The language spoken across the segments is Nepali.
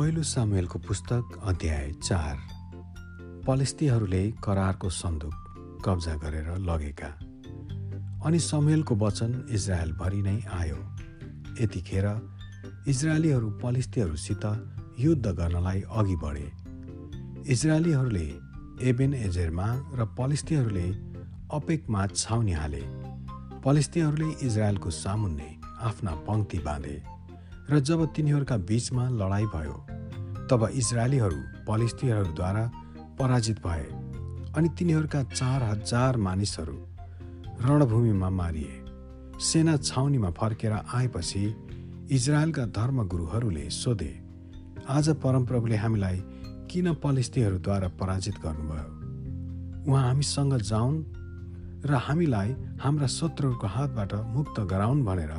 पहिलो सामुएलको पुस्तक अध्याय चार। पलेस्तीहरूले करारको सन्दुक कब्जा गरेर लगेका। अनि समुएलको वचन इजरायलभरि नै आयो। यतिखेर इजरायलीहरू पलिस्तीहरूसित युद्ध गर्नलाई अघि बढे। इजरायलीहरूले एबेन एजेरमा र पलिस्तीहरूले अपेकमा छाउनी हाले। पलिस्तीहरूले इजरायलको सामुन्ने आफ्ना पङ्क्ति बाँधे र जब तिनीहरूका बीचमा लडाईँ भयो तब इजरायलीहरू पलिस्तीहरूद्वारा पराजित भए अनि तिनीहरूका चार हजार मानिसहरू रणभूमिमा मारिए। सेना छाउनीमा फर्केर आएपछि इजरायलका धर्मगुरुहरूले सोधे आज परमप्रभुले हामीलाई किन पलिस्तीहरूद्वारा पराजित गर्नुभयो? उहाँ हामीसँग जाउन् र हामीलाई हाम्रा शत्रुहरूको हातबाट मुक्त गराउन् भनेर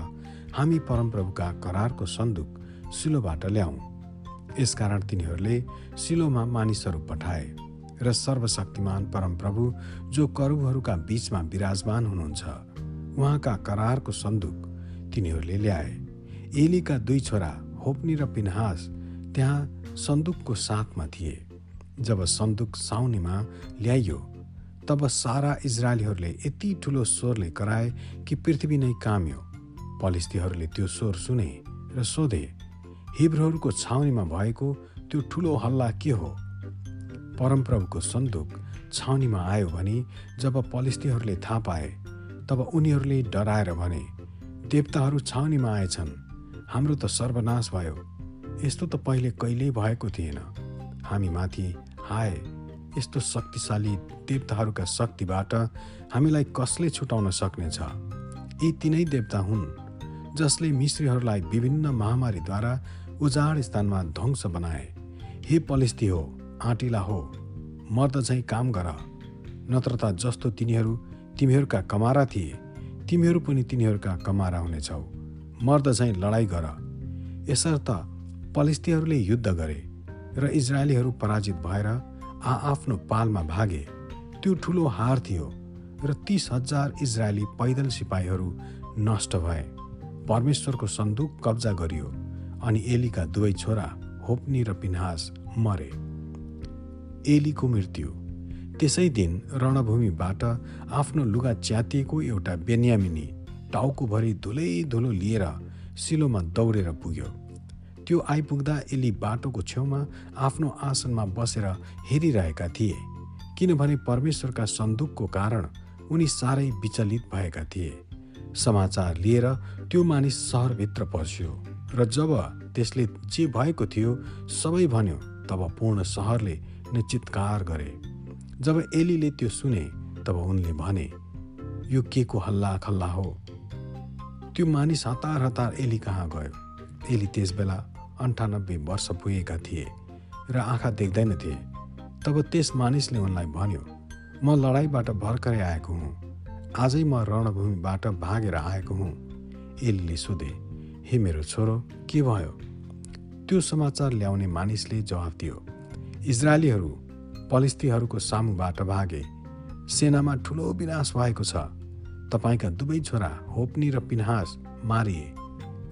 हामी परमप्रभुका करारको सन्दुक सिलोबाट ल्याउँ। यसकारण तिनीहरूले सिलोमा मानिसहरू पठाए र सर्वशक्तिमान परमप्रभु जो करुबहरूका बीचमा विराजमान हुनुहुन्छ उहाँका करारको सन्दुक तिनीहरूले ल्याए। एलीका दुई छोरा होप्नी र पिनहास त्यहाँ सन्दुकको साथमा थिए। जब सन्दुक साउनीमा ल्याइयो तब सारा इजरायलीहरूले यति ठुलो स्वरले कराए कि पृथ्वी नै काम्यो। पलिस्तीहरूले त्यो स्वर सुने र सोधे हिब्रूहरूको छाउनीमा भएको त्यो ठुलो हल्ला के हो? परमप्रभुको सन्दुक छाउनीमा आयो भने जब पलिस्तीहरूले थाहा पाए तब उनीहरूले डराएर भने देवताहरू छाउनीमा आएछन्। हाम्रो त सर्वनाश भयो। यस्तो त पहिले कहिल्यै भएको थिएन। हामी माथि हाय यस्तो शक्तिशाली देवताहरूका शक्तिबाट हामीलाई कसले छुटाउन सक्नेछ? यी तिनै देवता हुन्। जसले मिश्रीहरूलाई विभिन्न महामारीद्वारा उजाड स्थानमा ध्वंस बनाए। हे पलिस्ती हो आँटिला हो मर्द झैँ काम गर। नत्र त जस्तो तिनीहरू तिमीहरूका कमारा थिए तिमीहरू पनि तिनीहरूका कमारा हुनेछौ। मर्द झैँ लडाइँ गर। यसर्थ पलिस्तीहरूले युद्ध गरे र इजरायलीहरू पराजित भएर आआफ्नो पालमा भागे। त्यो ठुलो हार थियो र तिस हजार इजरायली पैदल सिपाहीहरू नष्ट भए। परमेश्वरको सन्दुक कब्जा गरियो अनि एलीका दुवै छोरा होप्नी र पिन्हास मरे। एलीको मृत्यु। त्यसै दिन रणभूमिबाट आफ्नो लुगा च्यातिएको एउटा बेन्यामिनी टाउकोभरि धुलै धुलो लिएर सिलोमा दौडेर पुग्यो। त्यो आइपुग्दा एली बाटोको छेउमा आफ्नो आसनमा बसेर हेरिरहेका थिए किनभने परमेश्वरका सन्दुकको कारण उनी साह्रै विचलित भएका थिए। समाचार लिएर त्यो मानिस सहरभित्र पस्यो र जब त्यसले जे भएको थियो सबै भन्यो तब पूर्ण सहरले नै चित्कार गरे। जब एलीले त्यो सुने तब उनले भने यो के को हल्ला खल्ला हो? त्यो मानिस हतार हतार एली कहाँ गयो? एली त्यसबेला अन्ठानब्बे वर्ष पुगेका थिए र आँखा देख्दैनथे। तब त्यस मानिसले उनलाई भन्यो म लडाइँबाट भर्खरै आएको हुँ। आजै म रणभूमिबाट भागेर आएको हुँ। एलीले सोधे हे मेरो छोरो के भयो? त्यो समाचार ल्याउने मानिसले जवाफ दियो इजरायलीहरू पलिस्तीहरूको सामुबाट भागे। सेनामा ठुलो विनाश भएको छ। तपाईँका दुवै छोरा होप्नी र पिन्हास मारिए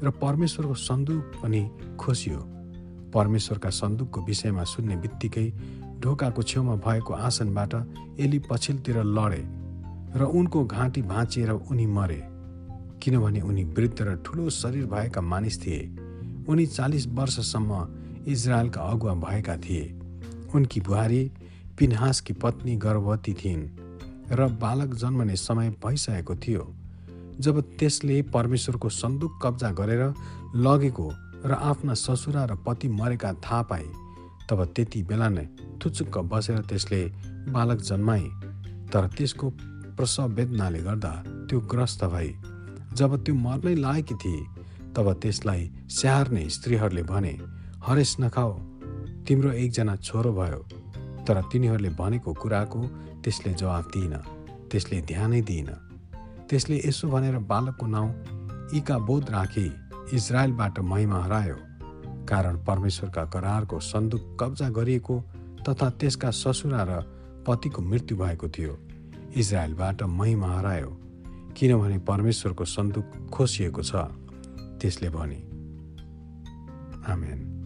र परमेश्वरको सन्दुक पनि खोसियो। परमेश्वरका सन्दुकको विषयमा सुन्ने बित्तिकै ढोकाको छेउमा भएको आसनबाट एली पछिल्तिर लडे। र उनको घाँटी भाँचिएर उनी मरे। किनभने उनी वृद्ध र ठुलो शरीर भएका मानिस थिए। उनी चालिस वर्षसम्म इजरायलका अगुवा भएका थिए। उनकी बुहारी पिन्हासकी पत्नी गर्भवती थिइन् र बालक जन्मने समय भइसकेको थियो। जब त्यसले परमेश्वरको सन्दुक कब्जा गरेर लगेको र आफ्ना ससुरा र पति मरेका थाहा पाए तब त्यति बेला नै थुचुक्क बसेर त्यसले बालक जन्माए। तर त्यसको प्रसव वेदनाले गर्दा त्यो ग्रस्त भई जब त्यो मर्नै लागेकी थिए तब त्यसलाई स्याहार्ने स्त्रीहरूले भने हरेस नखाओ तिम्रो एकजना छोरो भयो तर तिनीहरूले भनेको कुराको त्यसले जवाफ दिइन त्यसले ध्यानै दिइन। त्यसले यसो भनेर बालकको नाउँ इका बोध राखी इजरायलबाट महिमा हरायो कारण परमेश्वरका करारको सन्दुक कब्जा गरिएको तथा त्यसका ससुरा र पतिको मृत्यु भएको थियो। इजरायलबाट महिमा हरायो किनभने परमेश्वरको सन्दुक खोसिएको छ त्यसले भने आमेन।